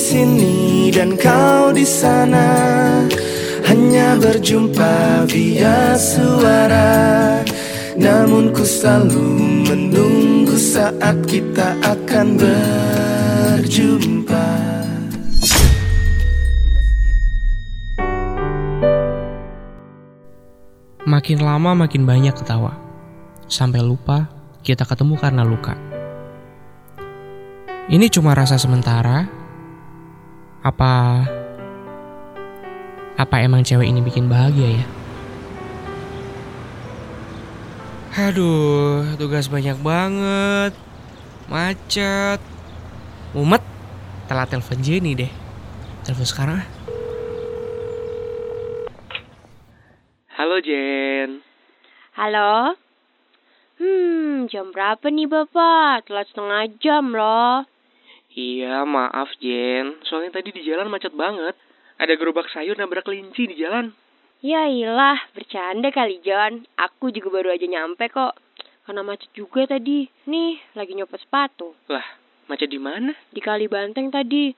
sini dan kau di sana Hanya berjumpa via suara Namun ku selalu menunggu saat kita akan berjumpa Makin lama makin banyak ketawa. Sampai lupa kita ketemu karena luka. Ini cuma rasa sementara. Apa apa emang cewek ini bikin bahagia ya? Aduh, tugas banyak banget. Macet. Mumet. Telat telepon Jenny deh. Telepon sekarang ah. Halo Jen. Halo? Hmm, jam berapa nih Bapak? Telat setengah jam loh. Iya, maaf Jen. Soalnya tadi di jalan macet banget. Ada gerobak sayur nabrak kelinci di jalan. Ya ilah, bercanda kali John. Aku juga baru aja nyampe kok. Karena macet juga tadi. Nih, lagi nyopot sepatu. Lah, macet di mana? Di kali banteng tadi.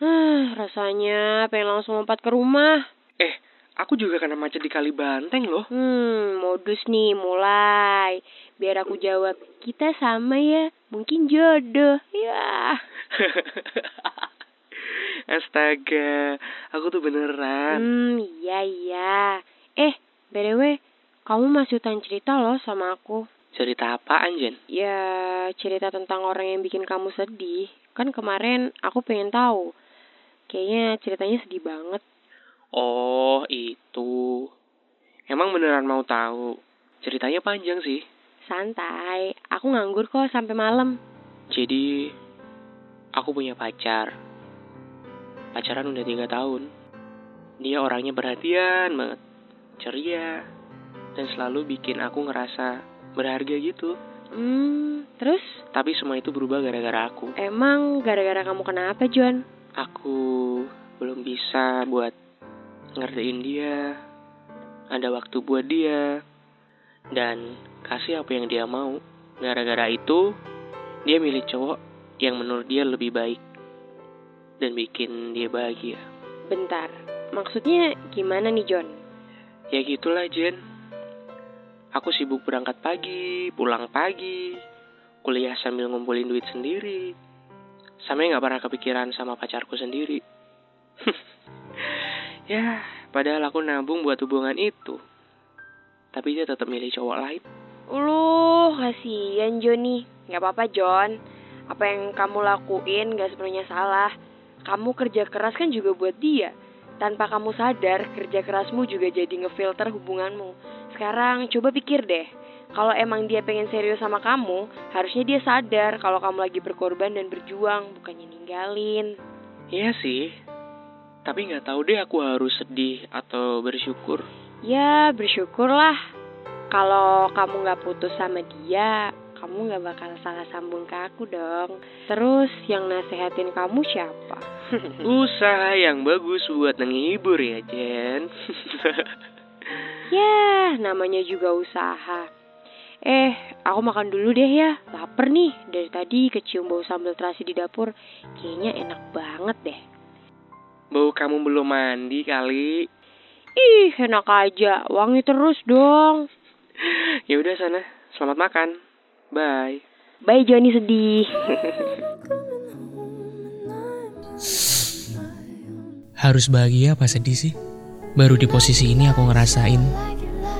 Huh, rasanya pengen langsung lompat ke rumah. Eh, aku juga kena macet di kali banteng loh. Hmm, modus nih mulai. Biar aku jawab, kita sama ya. Mungkin jodoh. Ya. Astaga, aku tuh beneran. Hmm, iya iya. Eh, BTW, kamu masih utang cerita loh sama aku. Cerita apaan, Jen? Ya, cerita tentang orang yang bikin kamu sedih. Kan kemarin aku pengen tahu. Kayaknya ceritanya sedih banget. Oh, itu. Emang beneran mau tahu? Ceritanya panjang sih. Santai, aku nganggur kok sampai malam. Jadi, aku punya pacar. Pacaran udah tiga tahun. Dia orangnya perhatian banget. Ceria. Dan selalu bikin aku ngerasa berharga gitu. Hmm, terus? Tapi semua itu berubah gara-gara aku. Emang gara-gara kamu kenapa, John? Aku belum bisa buat ngertiin dia. Ada waktu buat dia. Dan kasih apa yang dia mau. Gara-gara itu, dia milih cowok yang menurut dia lebih baik. Dan bikin dia bahagia. Bentar, maksudnya gimana nih, John? Ya gitulah Jen. Aku sibuk berangkat pagi, pulang pagi, kuliah sambil ngumpulin duit sendiri. Sampai nggak pernah kepikiran sama pacarku sendiri. ya, padahal aku nabung buat hubungan itu. Tapi dia tetap milih cowok lain. Uluh, kasihan Joni. Gak apa-apa, John. Apa yang kamu lakuin gak sepenuhnya salah. Kamu kerja keras kan juga buat dia. Tanpa kamu sadar, kerja kerasmu juga jadi ngefilter hubunganmu. Sekarang coba pikir deh, kalau emang dia pengen serius sama kamu, harusnya dia sadar kalau kamu lagi berkorban dan berjuang, bukannya ninggalin. Iya sih. Tapi nggak tahu deh aku harus sedih atau bersyukur. Ya, bersyukurlah. Kalau kamu nggak putus sama dia, kamu nggak bakal salah sambung ke aku dong. Terus yang nasehatin kamu siapa? Usaha yang bagus buat menghibur ya, Jen. ya, namanya juga usaha. Eh, aku makan dulu deh ya. Laper nih. Dari tadi kecium bau sambal terasi di dapur. Kayaknya enak banget deh. Bau kamu belum mandi kali. Ih, enak aja. Wangi terus dong. ya udah sana. Selamat makan. Bye. Bye Joni sedih. Harus bahagia apa sedih sih? Baru di posisi ini aku ngerasain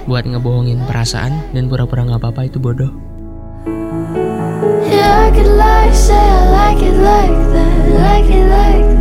buat ngebohongin perasaan dan pura-pura nggak apa-apa itu bodoh. Yeah, I could lie, say I like it like that, like it like that.